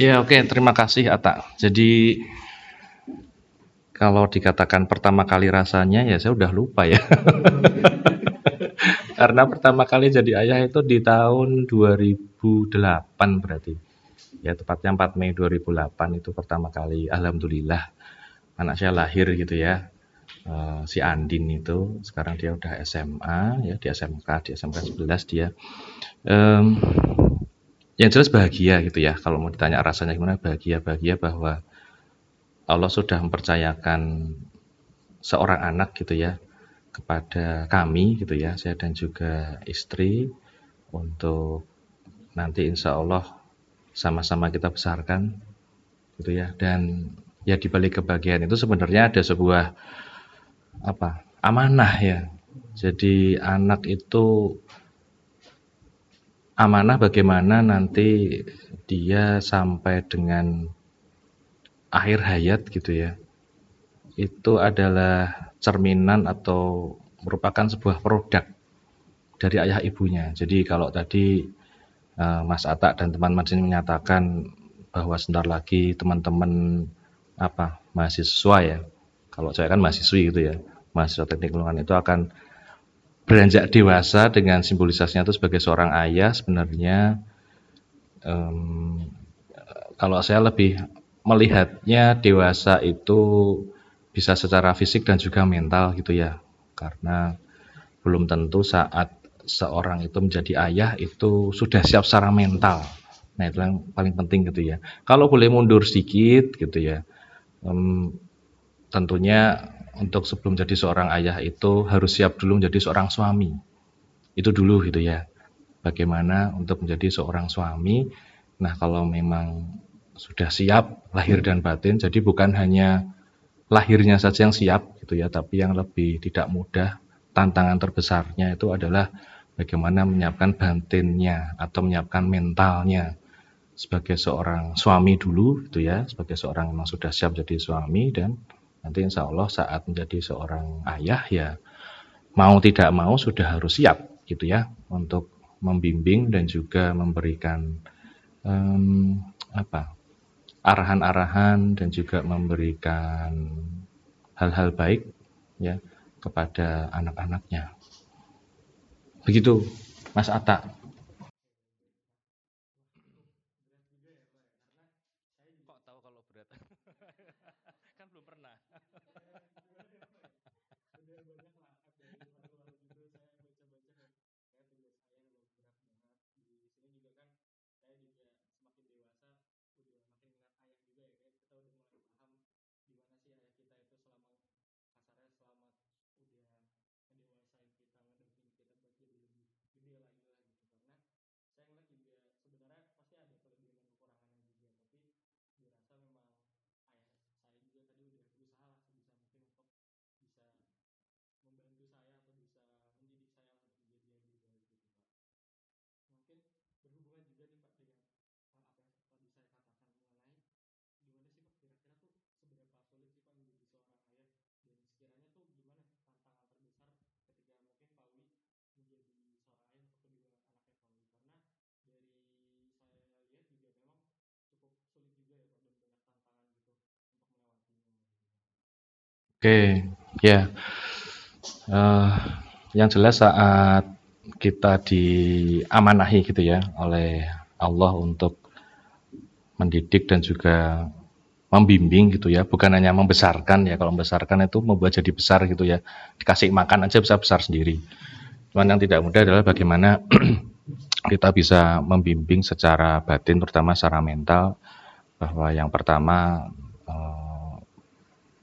Ya oke, terima kasih Ata. Jadi kalau dikatakan pertama kali rasanya ya saya udah lupa ya. Karena pertama kali jadi ayah itu di tahun 2008 berarti. Ya tepatnya 4 Mei 2008 itu pertama kali alhamdulillah anak saya lahir gitu ya. Uh, si Andin itu sekarang dia udah SMA ya di SMK di SMK 11 dia um, yang jelas bahagia gitu ya kalau mau ditanya rasanya gimana bahagia bahagia bahwa Allah sudah mempercayakan seorang anak gitu ya kepada kami gitu ya saya dan juga istri untuk nanti insya Allah sama-sama kita besarkan gitu ya. Dan ya di balik kebahagiaan itu sebenarnya ada sebuah apa amanah ya. Jadi anak itu amanah bagaimana nanti dia sampai dengan akhir hayat gitu ya. Itu adalah cerminan atau merupakan sebuah produk dari ayah ibunya. Jadi kalau tadi uh, Mas Atta dan teman-teman sini menyatakan bahwa sebentar lagi teman-teman apa mahasiswa ya. Kalau saya kan mahasiswi gitu ya. Mahasiswa teknik lingkungan itu akan beranjak dewasa dengan simbolisasinya itu sebagai seorang ayah sebenarnya um, kalau saya lebih melihatnya dewasa itu bisa secara fisik dan juga mental gitu ya. Karena belum tentu saat seorang itu menjadi ayah itu sudah siap secara mental. Nah itu yang paling penting gitu ya. Kalau boleh mundur sedikit gitu ya um, tentunya untuk sebelum jadi seorang ayah itu harus siap dulu menjadi seorang suami. Itu dulu gitu ya. Bagaimana untuk menjadi seorang suami. Nah, kalau memang sudah siap lahir dan batin, jadi bukan hanya lahirnya saja yang siap gitu ya, tapi yang lebih tidak mudah, tantangan terbesarnya itu adalah bagaimana menyiapkan batinnya atau menyiapkan mentalnya sebagai seorang suami dulu gitu ya, sebagai seorang yang sudah siap jadi suami dan Nanti insya Allah saat menjadi seorang ayah ya mau tidak mau sudah harus siap gitu ya untuk membimbing dan juga memberikan um, apa arahan-arahan dan juga memberikan hal-hal baik ya kepada anak-anaknya. Begitu Mas Atta. Oke, ya. Uh, yang jelas saat kita diamanahi gitu ya oleh Allah untuk mendidik dan juga membimbing gitu ya, bukan hanya membesarkan ya. Kalau membesarkan itu membuat jadi besar gitu ya. Dikasih makan aja bisa besar sendiri. Cuman yang tidak mudah adalah bagaimana kita bisa membimbing secara batin terutama secara mental bahwa yang pertama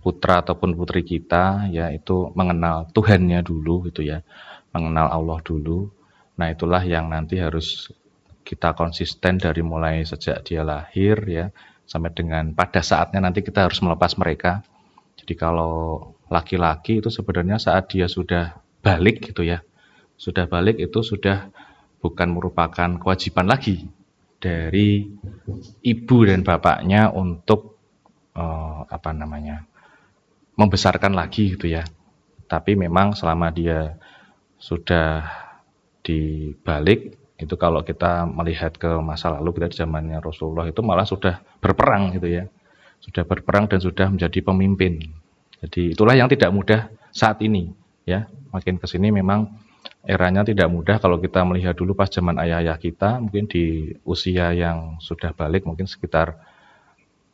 putra ataupun putri kita ya itu mengenal Tuhannya dulu gitu ya mengenal Allah dulu. Nah itulah yang nanti harus kita konsisten dari mulai sejak dia lahir ya sampai dengan pada saatnya nanti kita harus melepas mereka. Jadi kalau laki-laki itu sebenarnya saat dia sudah balik gitu ya sudah balik itu sudah bukan merupakan kewajiban lagi dari ibu dan bapaknya untuk uh, apa namanya membesarkan lagi gitu ya. Tapi memang selama dia sudah dibalik Itu kalau kita melihat ke masa lalu kita di zamannya Rasulullah itu malah sudah berperang gitu ya. Sudah berperang dan sudah menjadi pemimpin. Jadi itulah yang tidak mudah saat ini ya. Makin ke sini memang eranya tidak mudah kalau kita melihat dulu pas zaman ayah-ayah kita mungkin di usia yang sudah balik mungkin sekitar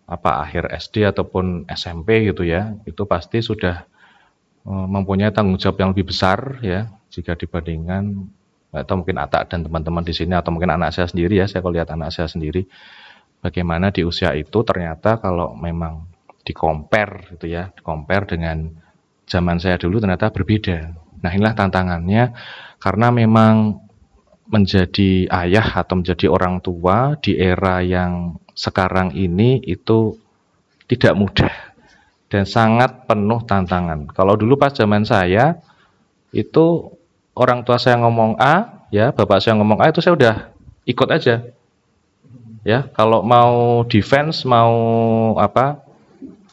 apa akhir SD ataupun SMP gitu ya itu pasti sudah eh, mempunyai tanggung jawab yang lebih besar ya jika dibandingkan atau mungkin Atak dan teman-teman di sini atau mungkin anak saya sendiri ya saya kalau lihat anak saya sendiri bagaimana di usia itu ternyata kalau memang di compare gitu ya compare dengan zaman saya dulu ternyata berbeda. Nah inilah tantangannya karena memang menjadi ayah atau menjadi orang tua di era yang sekarang ini itu tidak mudah dan sangat penuh tantangan. Kalau dulu pas zaman saya itu orang tua saya ngomong A, ya bapak saya ngomong A itu saya udah ikut aja. Ya, kalau mau defense, mau apa,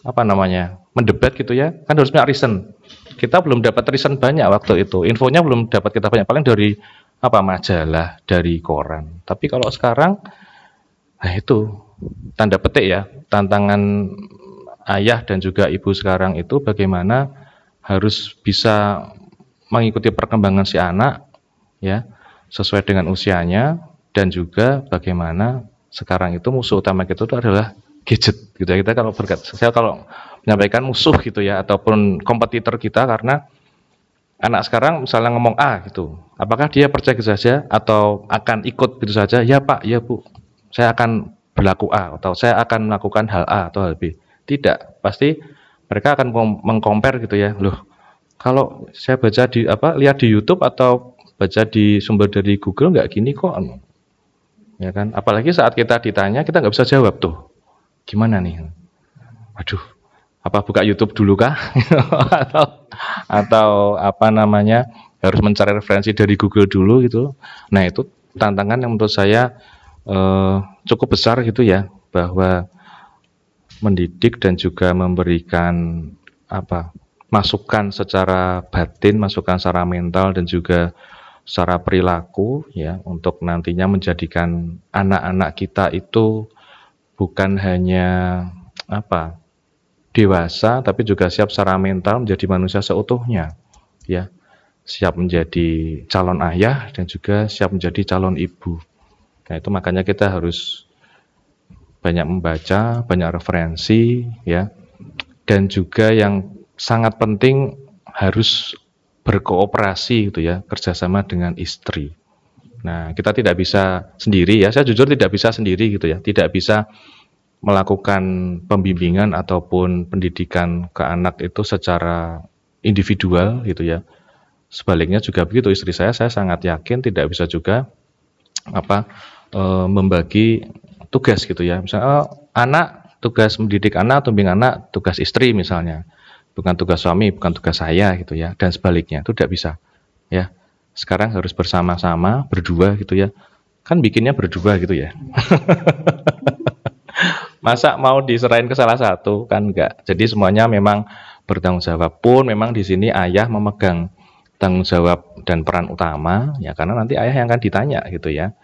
apa namanya, mendebat gitu ya, kan harus punya reason. Kita belum dapat reason banyak waktu itu, infonya belum dapat kita banyak, paling dari apa majalah, dari koran. Tapi kalau sekarang, nah itu tanda petik ya, tantangan ayah dan juga ibu sekarang itu bagaimana harus bisa mengikuti perkembangan si anak ya sesuai dengan usianya dan juga bagaimana sekarang itu musuh utama kita itu adalah gadget gitu ya. Kita kalau berkat saya kalau menyampaikan musuh gitu ya ataupun kompetitor kita karena anak sekarang misalnya ngomong A gitu apakah dia percaya gitu saja atau akan ikut gitu saja? Ya Pak ya Bu. Saya akan berlaku A atau saya akan melakukan hal A atau hal B. Tidak pasti mereka akan mengcompare gitu ya. Loh kalau saya baca di apa lihat di YouTube atau baca di sumber dari Google nggak gini kok ya kan? Apalagi saat kita ditanya kita nggak bisa jawab tuh. Gimana nih? Aduh apa buka YouTube dulu kah? Atau atau apa namanya harus mencari referensi dari Google dulu gitu. Nah itu tantangan yang menurut saya eh, cukup besar gitu ya bahwa mendidik dan juga memberikan apa masukan secara batin, masukan secara mental dan juga secara perilaku ya untuk nantinya menjadikan anak-anak kita itu bukan hanya apa dewasa tapi juga siap secara mental menjadi manusia seutuhnya ya. Siap menjadi calon ayah dan juga siap menjadi calon ibu nah itu makanya kita harus banyak membaca banyak referensi ya dan juga yang sangat penting harus berkooperasi gitu ya, kerjasama dengan istri. Nah, kita tidak bisa sendiri ya, saya jujur tidak bisa sendiri gitu ya, tidak bisa melakukan pembimbingan ataupun pendidikan ke anak itu secara individual gitu ya. Sebaliknya juga begitu istri saya, saya sangat yakin tidak bisa juga apa e, membagi tugas gitu ya. Misalnya oh, anak tugas mendidik anak, tumbing anak, tugas istri misalnya bukan tugas suami, bukan tugas saya gitu ya, dan sebaliknya itu tidak bisa. Ya, sekarang harus bersama-sama, berdua gitu ya. Kan bikinnya berdua gitu ya. Masa mau diserahin ke salah satu kan enggak. Jadi semuanya memang bertanggung jawab pun memang di sini ayah memegang tanggung jawab dan peran utama ya karena nanti ayah yang akan ditanya gitu ya.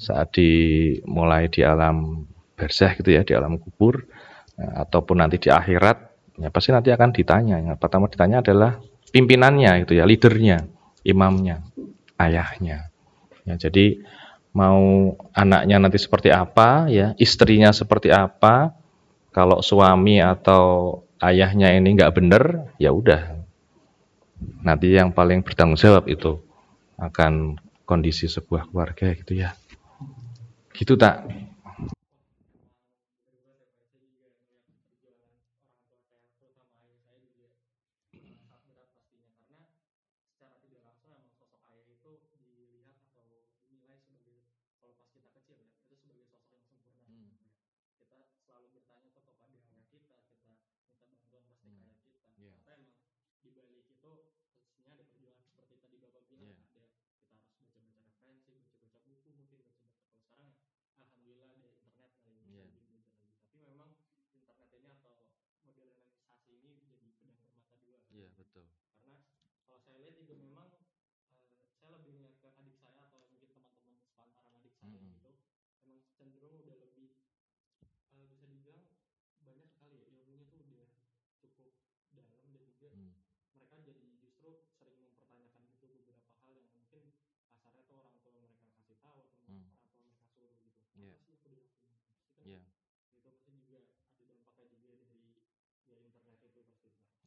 Saat dimulai di alam bersih gitu ya, di alam kubur ataupun nanti di akhirat ya pasti nanti akan ditanya. Yang pertama ditanya adalah pimpinannya itu ya, leadernya, imamnya, ayahnya. Ya, jadi mau anaknya nanti seperti apa ya, istrinya seperti apa, kalau suami atau ayahnya ini nggak benar, ya udah. Nanti yang paling bertanggung jawab itu akan kondisi sebuah keluarga gitu ya. Gitu tak?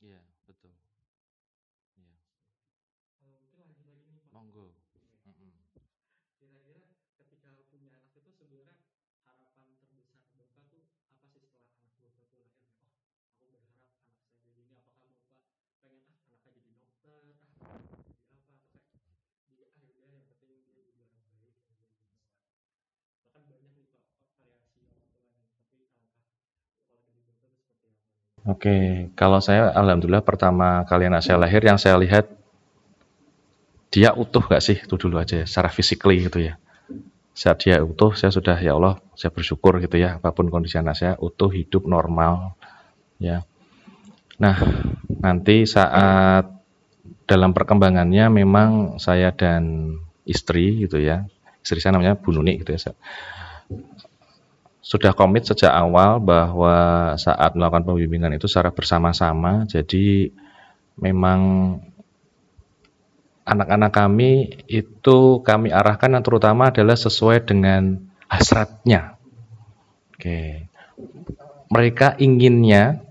Iya betul iya yeah. uh, mungkin lanjut lagi nih pak monggo kira-kira ketika punya anak itu sebenarnya harapan terbesar bapak tuh apa sih setelah anak bapak tuh lahir oh aku berharap anak saya jadi ini apakah bapak pengen ah anaknya jadi dokter ah jadi apa atau kayak dia ah udah yang penting dia jadi orang baik dia jadi bahkan banyak nih pak variasi orang tua yang tapi alangkah kalau dari bapak itu seperti apa Oke, kalau saya alhamdulillah pertama kali anak saya lahir yang saya lihat dia utuh gak sih? Itu dulu aja ya, secara physically gitu ya. Saat dia utuh saya sudah ya Allah saya bersyukur gitu ya apa pun kondisi anak saya utuh hidup normal ya. Nah nanti saat dalam perkembangannya memang saya dan istri gitu ya istri saya namanya Bu Nuni gitu ya sudah komit sejak awal bahwa saat melakukan pembimbingan itu secara bersama-sama jadi memang anak-anak kami itu kami arahkan yang terutama adalah sesuai dengan hasratnya. Oke. Mereka inginnya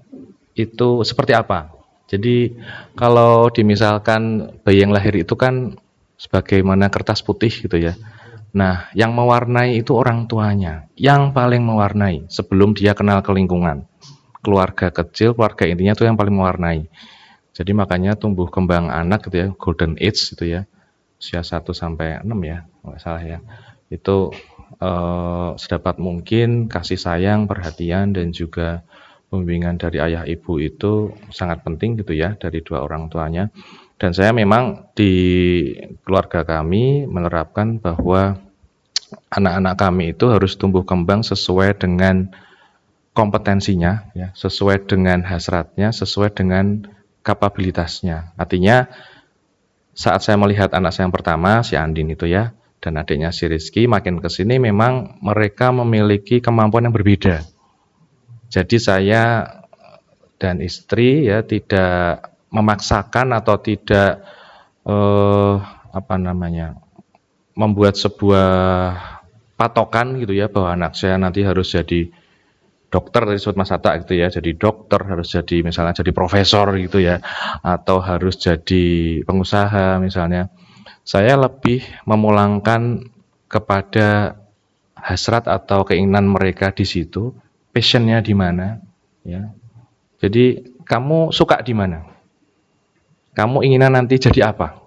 itu seperti apa? Jadi kalau dimisalkan bayi yang lahir itu kan sebagaimana kertas putih gitu ya. Nah, yang mewarnai itu orang tuanya, yang paling mewarnai sebelum dia kenal ke lingkungan. Keluarga kecil, keluarga intinya itu yang paling mewarnai. Jadi makanya tumbuh kembang anak gitu ya, golden age gitu ya, usia 1 sampai 6 ya, nggak salah ya. Itu eh, sedapat mungkin kasih sayang, perhatian dan juga pembimbingan dari ayah ibu itu sangat penting gitu ya dari dua orang tuanya. Dan saya memang di keluarga kami menerapkan bahwa anak-anak kami itu harus tumbuh kembang sesuai dengan kompetensinya ya, sesuai dengan hasratnya, sesuai dengan kapabilitasnya. Artinya saat saya melihat anak saya yang pertama, si Andin itu ya, dan adiknya si Rizky, makin ke sini memang mereka memiliki kemampuan yang berbeda. Jadi saya dan istri ya tidak memaksakan atau tidak eh, apa namanya membuat sebuah patokan gitu ya bahwa anak saya nanti harus jadi dokter dari Sobat Mas Hatta gitu ya, jadi dokter harus jadi misalnya jadi profesor gitu ya, atau harus jadi pengusaha misalnya. Saya lebih memulangkan kepada hasrat atau keinginan mereka di situ, passionnya di mana, ya. Jadi kamu suka di mana? Kamu inginan nanti jadi apa?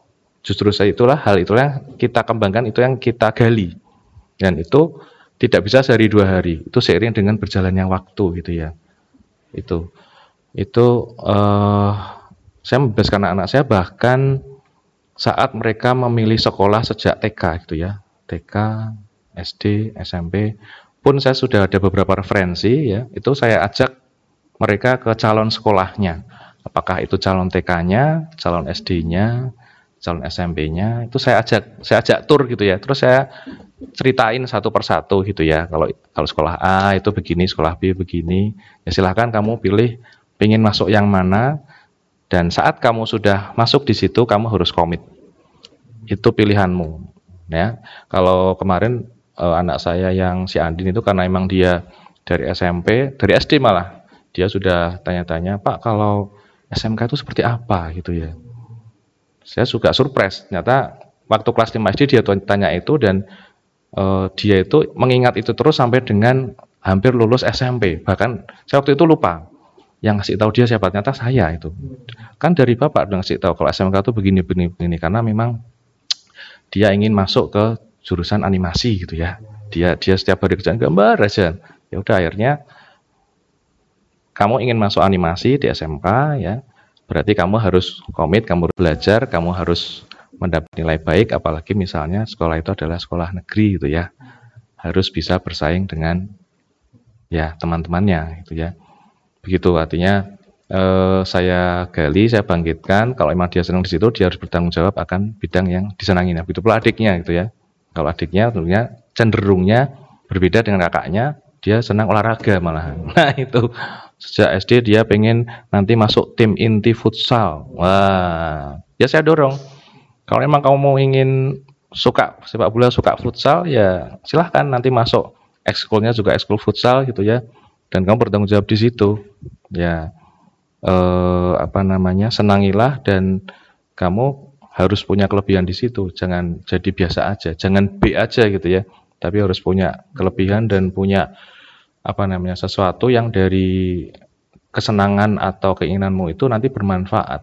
Justru saya itulah hal itulah yang kita kembangkan, itu yang kita gali. Dan itu tidak bisa sehari dua hari. Itu seiring dengan berjalannya waktu gitu ya. Itu. Itu uh, saya membebaskan anak-anak saya bahkan saat mereka memilih sekolah sejak TK gitu ya. TK SD SMP pun saya sudah ada beberapa referensi ya. Itu saya ajak mereka ke calon sekolahnya. Apakah itu calon TK-nya calon SD-nya calon SMP-nya itu saya ajak saya ajak tur gitu ya terus saya ceritain satu persatu gitu ya. Kalau kalau sekolah A itu begini, sekolah B begini, ya silahkan kamu pilih ingin masuk yang mana dan saat kamu sudah masuk di situ kamu harus komit. Itu pilihanmu. Ya. Kalau kemarin eh, anak saya yang si Andin itu karena emang dia dari SMP, dari SD malah dia sudah tanya-tanya, "Pak, kalau SMK itu seperti apa?" gitu ya. Saya juga surprise. Ternyata waktu kelas 5 SD dia tanya itu dan uh, dia itu mengingat itu terus sampai dengan hampir lulus SMP. Bahkan saya waktu itu lupa yang ngasih tahu dia siapa ternyata saya itu. Kan dari bapak udah ngasih tahu kalau SMK itu begini begini begini karena memang dia ingin masuk ke jurusan animasi gitu ya. Dia dia setiap hari kerjaan gambar aja. Ya udah akhirnya kamu ingin masuk animasi di SMK ya. Berarti kamu harus komit, kamu harus belajar, kamu harus mendapat nilai baik apalagi misalnya sekolah itu adalah sekolah negeri gitu ya. Harus bisa bersaing dengan ya teman-temannya gitu ya. Begitu artinya eh, saya gali saya bangkitkan kalau emang dia senang di situ dia harus bertanggung jawab akan bidang yang disenangi. Nah begitu pula adiknya gitu ya. Kalau adiknya tentunya cenderungnya berbeda dengan kakaknya, dia senang olahraga malah. Nah itu sejak SD dia pengen nanti masuk tim inti futsal. Wah, ya saya dorong. Kalau memang kamu mau ingin suka sepak bola, suka futsal, ya silahkan nanti masuk ekskulnya juga ekskul futsal gitu ya. Dan kamu bertanggung jawab di situ. Ya, eh, apa namanya, senangilah dan kamu harus punya kelebihan di situ. Jangan jadi biasa aja, jangan B aja gitu ya. Tapi harus punya kelebihan dan punya apa namanya sesuatu yang dari kesenangan atau keinginanmu itu nanti bermanfaat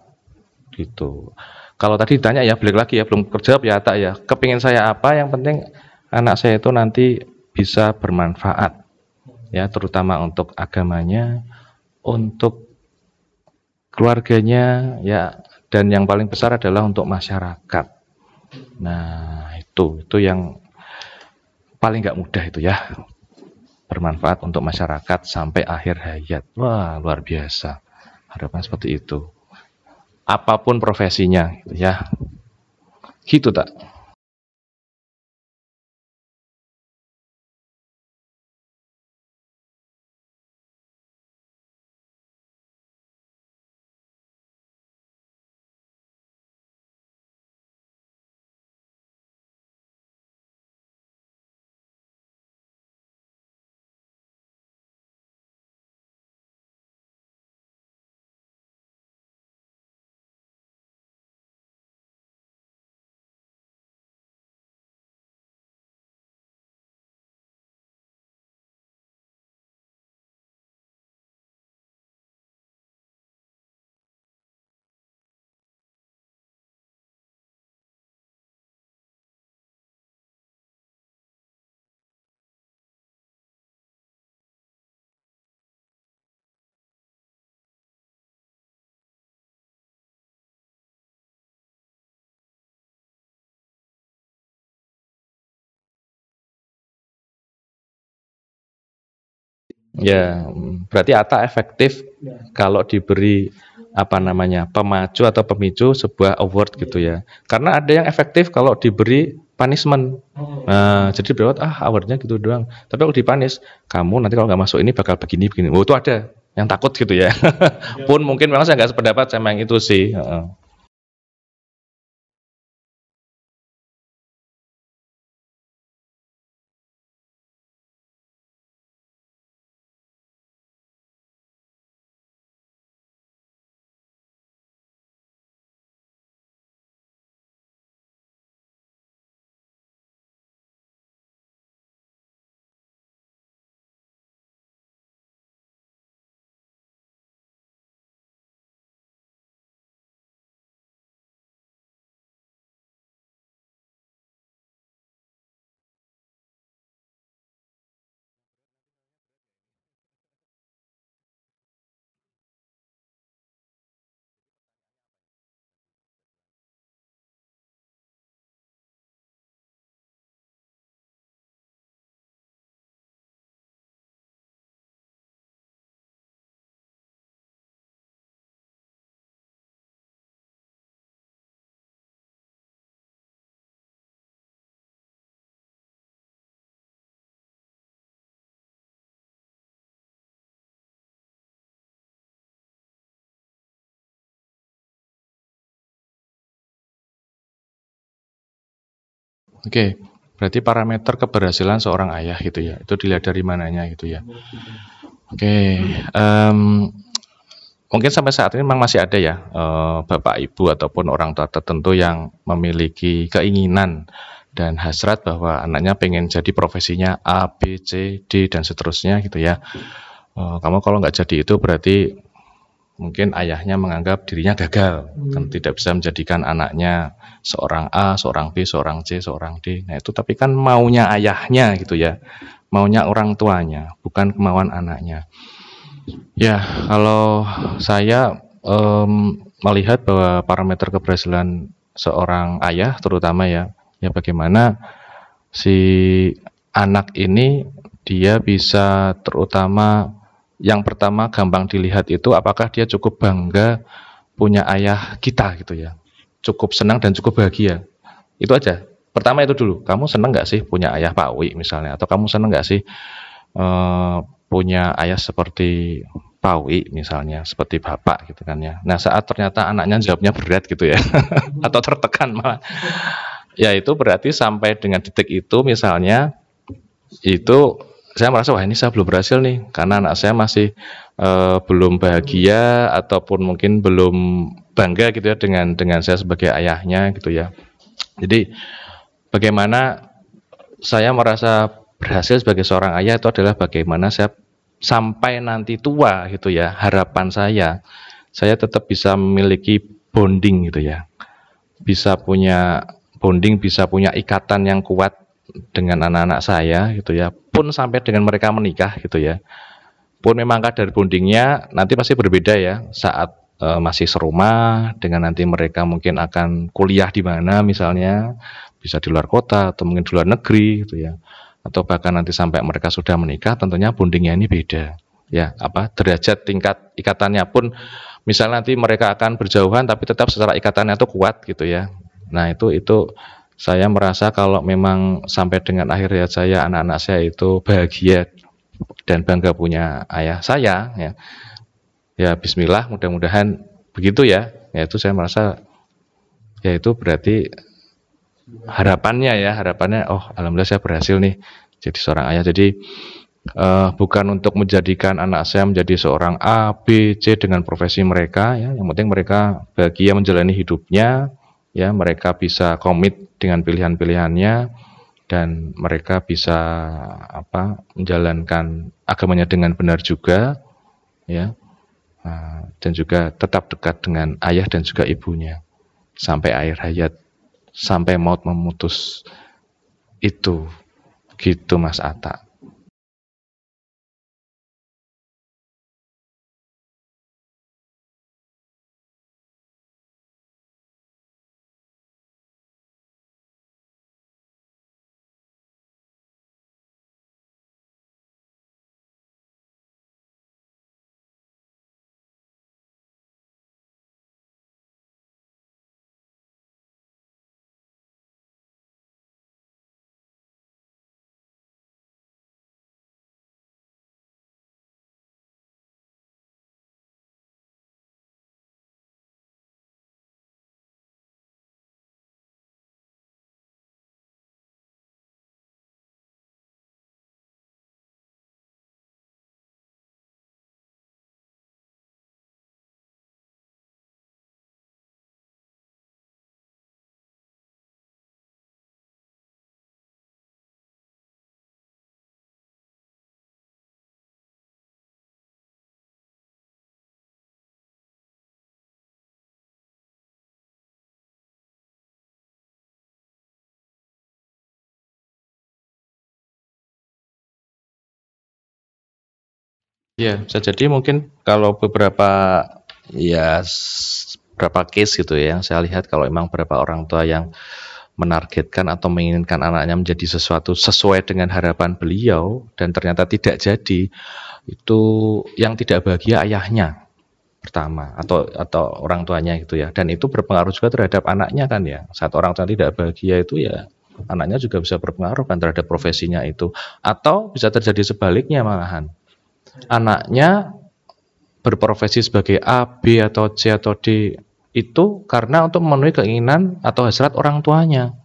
gitu. Kalau tadi ditanya ya balik lagi ya belum terjawab ya tak ya. Kepingin saya apa? Yang penting anak saya itu nanti bisa bermanfaat ya terutama untuk agamanya, untuk keluarganya ya dan yang paling besar adalah untuk masyarakat. Nah itu itu yang paling nggak mudah itu ya bermanfaat untuk masyarakat sampai akhir hayat. Wah, luar biasa. Harapan seperti itu. Apa pun profesinya, gitu ya. Gitu tak? Ya, berarti ATA efektif ya. kalau diberi apa namanya pemacu atau pemicu sebuah award gitu ya. Karena ada yang efektif kalau diberi punishment. Oh. Nah, jadi berarti ah awardnya gitu doang. Tapi kalau dipanis, kamu nanti kalau nggak masuk ini bakal begini begini. Oh itu ada yang takut gitu ya. ya. Pun mungkin memang saya nggak sependapat sama yang itu sih. Oke, berarti parameter keberhasilan seorang ayah gitu ya, itu dilihat dari mananya gitu ya. Oke, um, mungkin sampai saat ini memang masih ada ya uh, bapak ibu ataupun orang tua tertentu yang memiliki keinginan dan hasrat bahwa anaknya pengen jadi profesinya A, B, C, D dan seterusnya gitu ya. Uh, kamu kalau nggak jadi itu berarti mungkin ayahnya menganggap dirinya gagal hmm. kan tidak bisa menjadikan anaknya seorang A, seorang B, seorang C, seorang D. Nah, itu tapi kan maunya ayahnya gitu ya. Maunya orang tuanya, bukan kemauan anaknya. Ya, kalau saya um, melihat bahwa parameter keberhasilan seorang ayah terutama ya, ya bagaimana si anak ini dia bisa terutama yang pertama gampang dilihat itu apakah dia cukup bangga punya ayah kita gitu ya. Cukup senang dan cukup bahagia. Itu aja. pertama itu dulu kamu seneng nggak sih punya ayah Pak Wi misalnya atau kamu seneng nggak sih uh, punya ayah seperti Pak Wi misalnya seperti bapak gitu kan ya nah saat ternyata anaknya jawabnya berat gitu ya atau tertekan malah ya itu berarti sampai dengan detik itu misalnya itu saya merasa wah ini saya belum berhasil nih karena anak saya masih uh, belum bahagia ataupun mungkin belum bangga gitu ya dengan dengan saya sebagai ayahnya gitu ya. Jadi bagaimana saya merasa berhasil sebagai seorang ayah itu adalah bagaimana saya sampai nanti tua gitu ya harapan saya saya tetap bisa memiliki bonding gitu ya bisa punya bonding bisa punya ikatan yang kuat dengan anak-anak saya gitu ya pun sampai dengan mereka menikah gitu ya. Pun memang kadar bondingnya nanti pasti berbeda ya saat e, masih serumah dengan nanti mereka mungkin akan kuliah di mana misalnya bisa di luar kota atau mungkin di luar negeri gitu ya. Atau bahkan nanti sampai mereka sudah menikah tentunya bondingnya ini beda ya apa derajat tingkat ikatannya pun misalnya nanti mereka akan berjauhan tapi tetap secara ikatannya itu kuat gitu ya. Nah itu itu saya merasa kalau memang sampai dengan akhir hayat saya anak-anak saya itu bahagia dan bangga punya ayah saya ya. Ya Bismillah mudah-mudahan begitu ya. Ya itu saya merasa ya itu berarti harapannya ya harapannya oh alhamdulillah saya berhasil nih jadi seorang ayah. Jadi uh, bukan untuk menjadikan anak saya menjadi seorang A B C dengan profesi mereka ya. Yang penting mereka bahagia menjalani hidupnya ya mereka bisa komit dengan pilihan-pilihannya dan mereka bisa apa menjalankan agamanya dengan benar juga ya. Nah, dan juga tetap dekat dengan ayah dan juga ibunya sampai akhir hayat sampai maut memutus. Itu gitu Mas Atta Ya, bisa jadi mungkin kalau beberapa ya beberapa case gitu ya, saya lihat kalau memang beberapa orang tua yang menargetkan atau menginginkan anaknya menjadi sesuatu sesuai dengan harapan beliau dan ternyata tidak jadi, itu yang tidak bahagia ayahnya pertama atau atau orang tuanya gitu ya. Dan itu berpengaruh juga terhadap anaknya kan ya. Saat orang tua tidak bahagia itu ya anaknya juga bisa berpengaruh kan terhadap profesinya itu atau bisa terjadi sebaliknya malahan anaknya berprofesi sebagai A, B atau C atau D itu karena untuk memenuhi keinginan atau hasrat orang tuanya.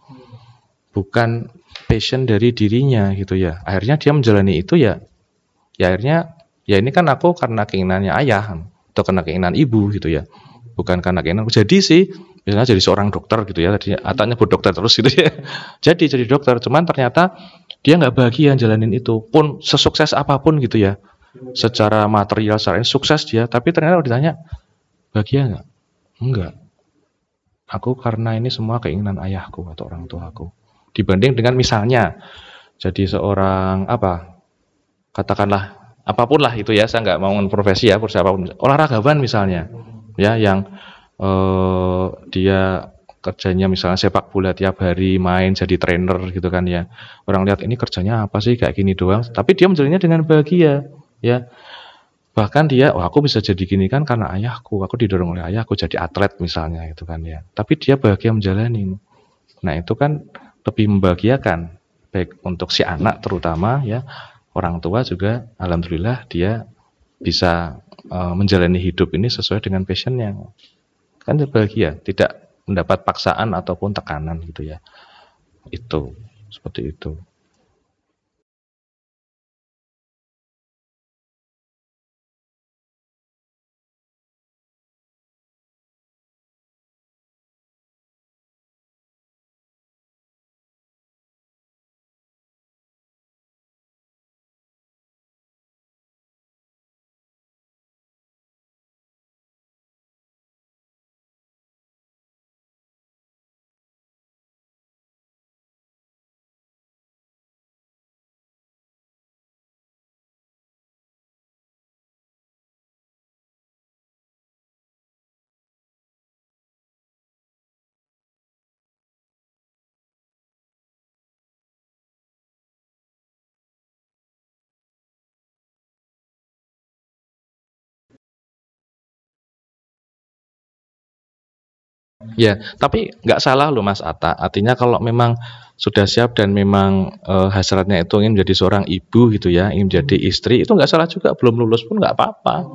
Bukan passion dari dirinya gitu ya. Akhirnya dia menjalani itu ya ya akhirnya ya ini kan aku karena keinginannya ayah atau karena keinginan ibu gitu ya. Bukan karena keinginan. Jadi sih misalnya jadi seorang dokter gitu ya tadi atanya buat dokter terus gitu ya. jadi jadi dokter cuman ternyata dia nggak bahagia jalanin itu pun sesukses apa pun gitu ya secara material secara sukses dia. Tapi ternyata ditanya bahagia nggak? Enggak. Aku karena ini semua keinginan ayahku atau orang tuaku. Dibanding dengan misalnya jadi seorang apa katakanlah apa pun lah itu ya saya nggak mau profesi ya apa pun. Olahragawan misalnya ya yang eh, dia kerjanya misalnya sepak bola tiap hari main jadi trainer gitu kan ya. Orang lihat ini kerjanya apa sih? Kayak gini doang. Tapi dia menjalannya dengan bahagia ya. Bahkan dia oh aku bisa jadi gini kan karena ayahku. Aku didorong oleh ayahku jadi atlet misalnya gitu kan ya. Tapi dia bahagia menjalani. Nah itu kan lebih membahagiakan baik untuk si anak terutama ya. Orang tua juga alhamdulillah dia bisa uh, menjalani hidup ini sesuai dengan passionnya. Kan bahagia tidak mendapat paksaan ataupun tekanan gitu ya. Itu seperti itu Ya, tapi nggak salah loh Mas Atta. Artinya kalau memang sudah siap dan memang e, hasratnya itu ingin menjadi seorang ibu gitu ya, ingin menjadi istri, itu nggak salah juga. Belum lulus pun nggak apa-apa.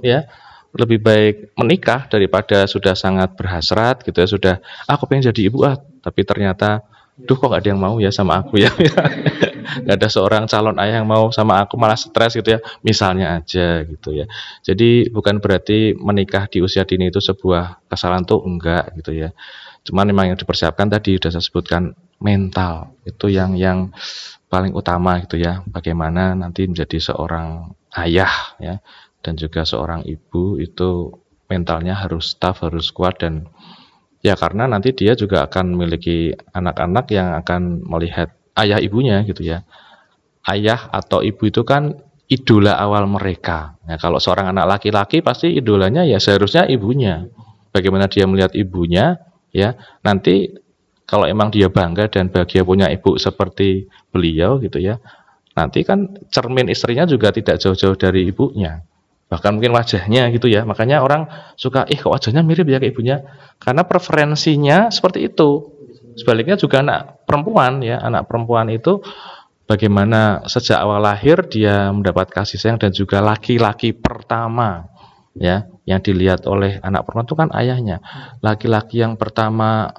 Ya, lebih baik menikah daripada sudah sangat berhasrat gitu ya, sudah aku pengen jadi ibu ah, tapi ternyata duh kok gak ada yang mau ya sama aku ya? Gak ada seorang calon ayah yang mau sama aku malah stres gitu ya. Misalnya aja gitu ya. Jadi bukan berarti menikah di usia dini itu sebuah kesalahan tuh enggak gitu ya. Cuman memang yang dipersiapkan tadi sudah saya sebutkan mental. Itu yang yang paling utama gitu ya. Bagaimana nanti menjadi seorang ayah ya. Dan juga seorang ibu itu mentalnya harus tough harus kuat dan Ya karena nanti dia juga akan memiliki anak-anak yang akan melihat ayah ibunya gitu ya. Ayah atau ibu itu kan idola awal mereka. Ya, kalau seorang anak laki-laki pasti idolanya ya seharusnya ibunya. Bagaimana dia melihat ibunya ya nanti kalau emang dia bangga dan bahagia punya ibu seperti beliau gitu ya nanti kan cermin istrinya juga tidak jauh-jauh dari ibunya bahkan mungkin wajahnya gitu ya. Makanya orang suka ih kok wajahnya mirip ya kayak ibunya? Karena preferensinya seperti itu. Sebaliknya juga anak perempuan ya anak perempuan itu bagaimana sejak awal lahir dia mendapat kasih sayang dan juga laki-laki pertama ya yang dilihat oleh anak perempuan itu kan ayahnya. Laki-laki yang pertama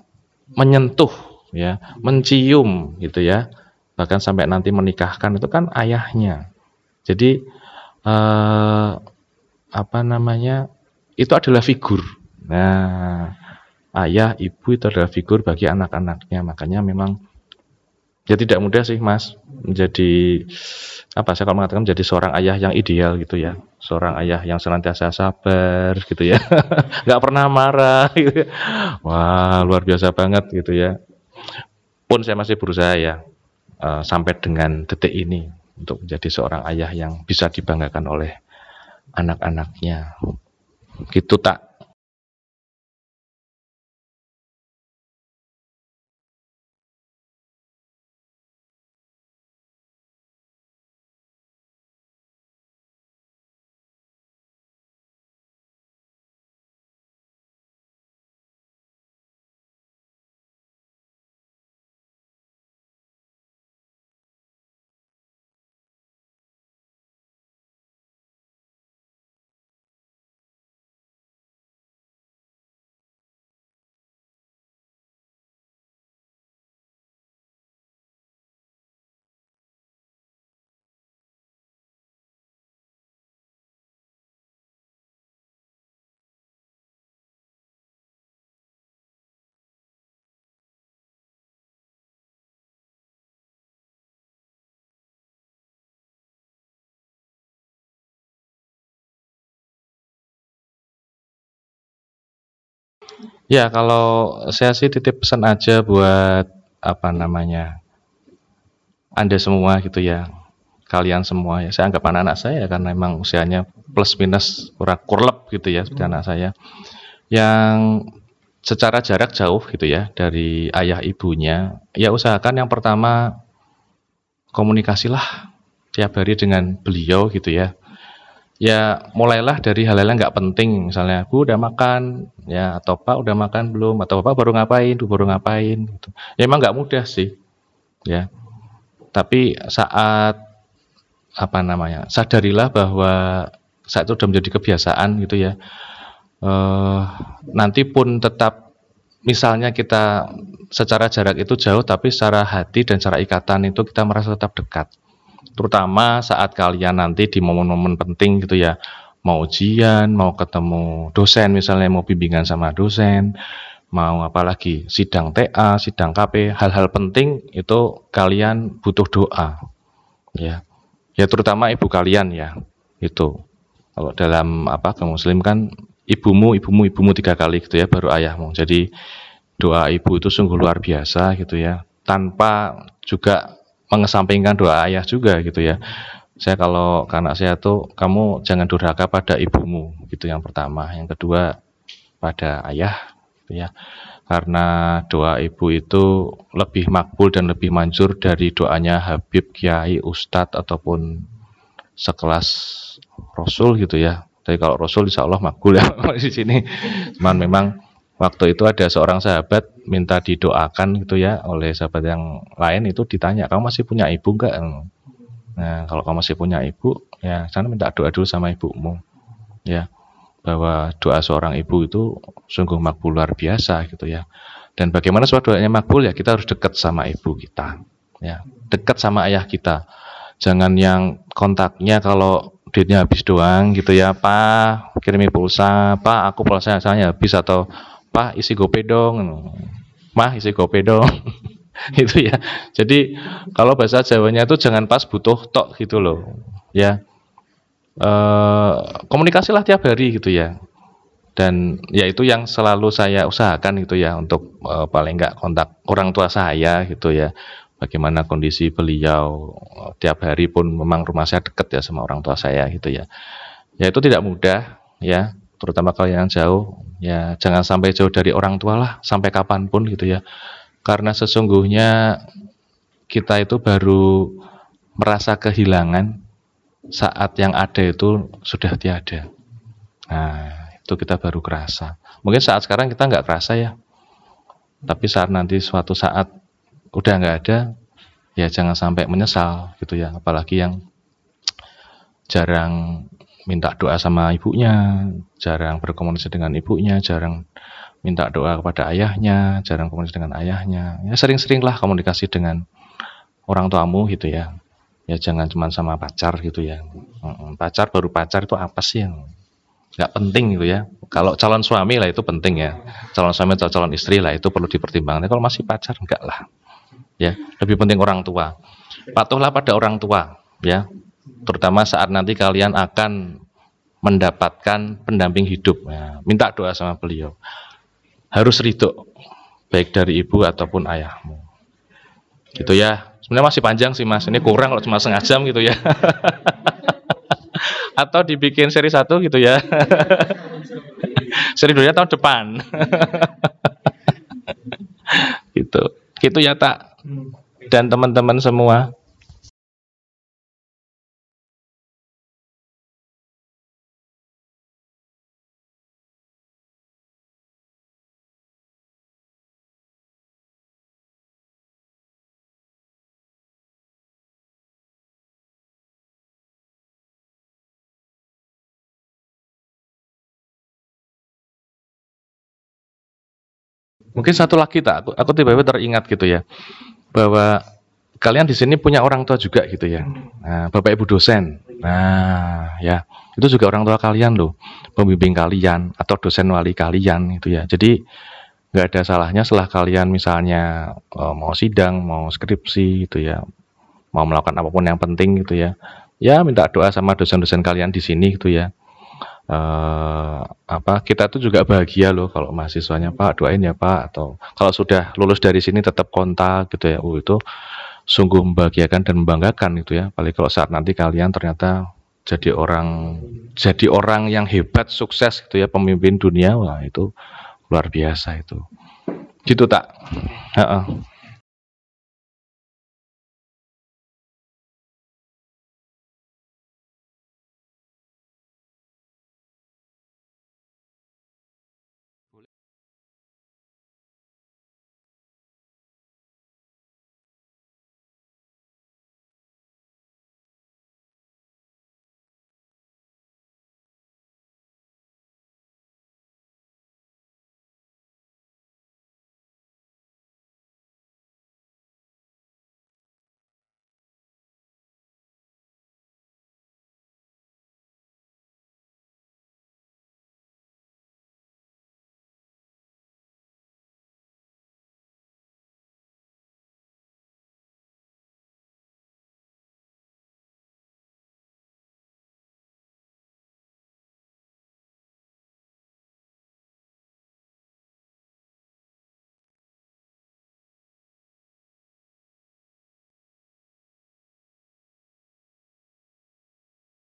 menyentuh ya mencium gitu ya. Bahkan sampai nanti menikahkan itu kan ayahnya. Jadi eh, apa namanya itu adalah figur. Nah, ayah, ibu itu adalah figur bagi anak-anaknya. Makanya memang ya tidak mudah sih Mas menjadi apa saya kalau mengatakan menjadi seorang ayah yang ideal gitu ya. Seorang ayah yang senantiasa sabar gitu ya. nggak pernah marah gitu. Ya. Wah, luar biasa banget gitu ya. Pun saya masih berusaha ya uh, sampai dengan detik ini untuk menjadi seorang ayah yang bisa dibanggakan oleh anak-anaknya. Gitu tak? Ya, kalau saya sih titip pesan aja buat apa namanya Anda semua gitu ya, kalian semua ya. Saya anggap anak-anak saya karena memang usianya plus minus kurang kurlep gitu ya seperti anak saya yang secara jarak jauh gitu ya dari ayah ibunya. Ya usahakan yang pertama komunikasilah tiap hari dengan beliau gitu ya. Ya mulailah dari hal-hal yang nggak penting misalnya bu udah makan. Ya atau pak udah makan belum? Atau bapak baru ngapain? Baru ngapain? Gitu. ya emang nggak mudah sih ya. Tapi saat apa namanya sadarilah bahwa saat itu sudah menjadi kebiasaan gitu ya uh, nanti pun tetap misalnya kita secara jarak itu jauh tapi secara hati dan secara ikatan itu kita merasa tetap dekat terutama saat kalian nanti di momen-momen penting gitu ya. Mau ujian mau ketemu dosen misalnya mau bimbingan sama dosen mau apalagi sidang TA sidang KP hal-hal penting itu kalian butuh doa ya. Ya terutama ibu kalian ya itu. Kalau dalam apa ke muslim kan ibumu ibumu ibumu tiga kali gitu ya baru ayahmu. Jadi doa ibu itu sungguh luar biasa gitu ya. Tanpa juga mengesampingkan doa ayah juga gitu ya. Saya kalau anak saya tuh kamu jangan durhaka pada ibumu gitu yang pertama. Yang kedua pada ayah gitu ya. Karena doa ibu itu lebih makbul dan lebih manjur dari doanya Habib, Kiai, Ustadz ataupun sekelas Rasul gitu ya. Tapi kalau Rasul insya Allah makbul ya di sini. Cuman memang waktu itu ada seorang sahabat minta didoakan gitu ya oleh sahabat yang lain itu ditanya kamu masih punya ibu enggak nah kalau kamu masih punya ibu ya sana minta doa dulu sama ibumu. Ya bahwa doa seorang ibu itu sungguh makbul luar biasa gitu ya. Dan bagaimana supaya doanya makbul? Ya kita harus dekat sama ibu kita ya. Dekat sama ayah kita. Jangan yang kontaknya kalau duitnya habis doang gitu ya pak kirimi pulsa pak aku pulsa saya habis atau Pak isi gope dong. Mah isi gope dong. Itu ya. Jadi kalau bahasa Jawanya itu jangan pas butuh tok gitu loh ya. E, komunikasilah tiap hari gitu ya. Dan ya itu yang selalu saya usahakan gitu ya untuk e, paling enggak kontak orang tua saya gitu ya. Bagaimana kondisi beliau tiap hari pun memang rumah saya deket ya sama orang tua saya gitu ya. Ya itu tidak mudah ya terutama kalau yang jauh ya jangan sampai jauh dari orang tua lah sampai kapan pun gitu ya. Karena sesungguhnya kita itu baru merasa kehilangan saat yang ada itu sudah tiada. Nah itu kita baru kerasa. Mungkin saat sekarang kita nggak kerasa ya. Tapi saat nanti suatu saat udah nggak ada ya jangan sampai menyesal gitu ya. Apalagi yang jarang minta doa sama ibunya, jarang berkomunikasi dengan ibunya, jarang minta doa kepada ayahnya, jarang komunikasi dengan ayahnya. Ya sering-seringlah komunikasi dengan orang tuamu gitu ya. Ya jangan cuma sama pacar gitu ya. Pacar baru pacar itu apa sih yang nggak penting gitu ya. Kalau calon suami lah itu penting ya. Calon suami atau calon istri lah itu perlu dipertimbangkan. Kalau masih pacar enggak lah. Ya, lebih penting orang tua. Patuhlah pada orang tua, ya terutama saat nanti kalian akan mendapatkan pendamping hidup. Ya, minta doa sama beliau. Harus ridho, baik dari ibu ataupun ayahmu. Gitu ya. Sebenarnya masih panjang sih mas. Ini kurang kalau cuma setengah jam gitu ya. Atau dibikin seri satu gitu ya. seri dua tahun depan. gitu. Gitu ya tak. Dan teman-teman semua. Mungkin satu lagi tak, aku, aku tiba-tiba teringat gitu ya, bahwa kalian di sini punya orang tua juga gitu ya. Nah, bapak ibu dosen, nah ya itu juga orang tua kalian loh, pembimbing kalian atau dosen wali kalian gitu ya. Jadi nggak ada salahnya setelah kalian misalnya eh, mau sidang, mau skripsi gitu ya, mau melakukan apa pun yang penting gitu ya, ya minta doa sama dosen-dosen kalian di sini gitu ya uh, apa kita tuh juga bahagia loh kalau mahasiswanya Pak doain ya Pak atau kalau sudah lulus dari sini tetap kontak gitu ya. Oh itu sungguh membahagiakan dan membanggakan gitu ya. Paling kalau saat nanti kalian ternyata jadi orang jadi orang yang hebat, sukses gitu ya, pemimpin dunia, wah itu luar biasa itu. Gitu tak? Uh -uh.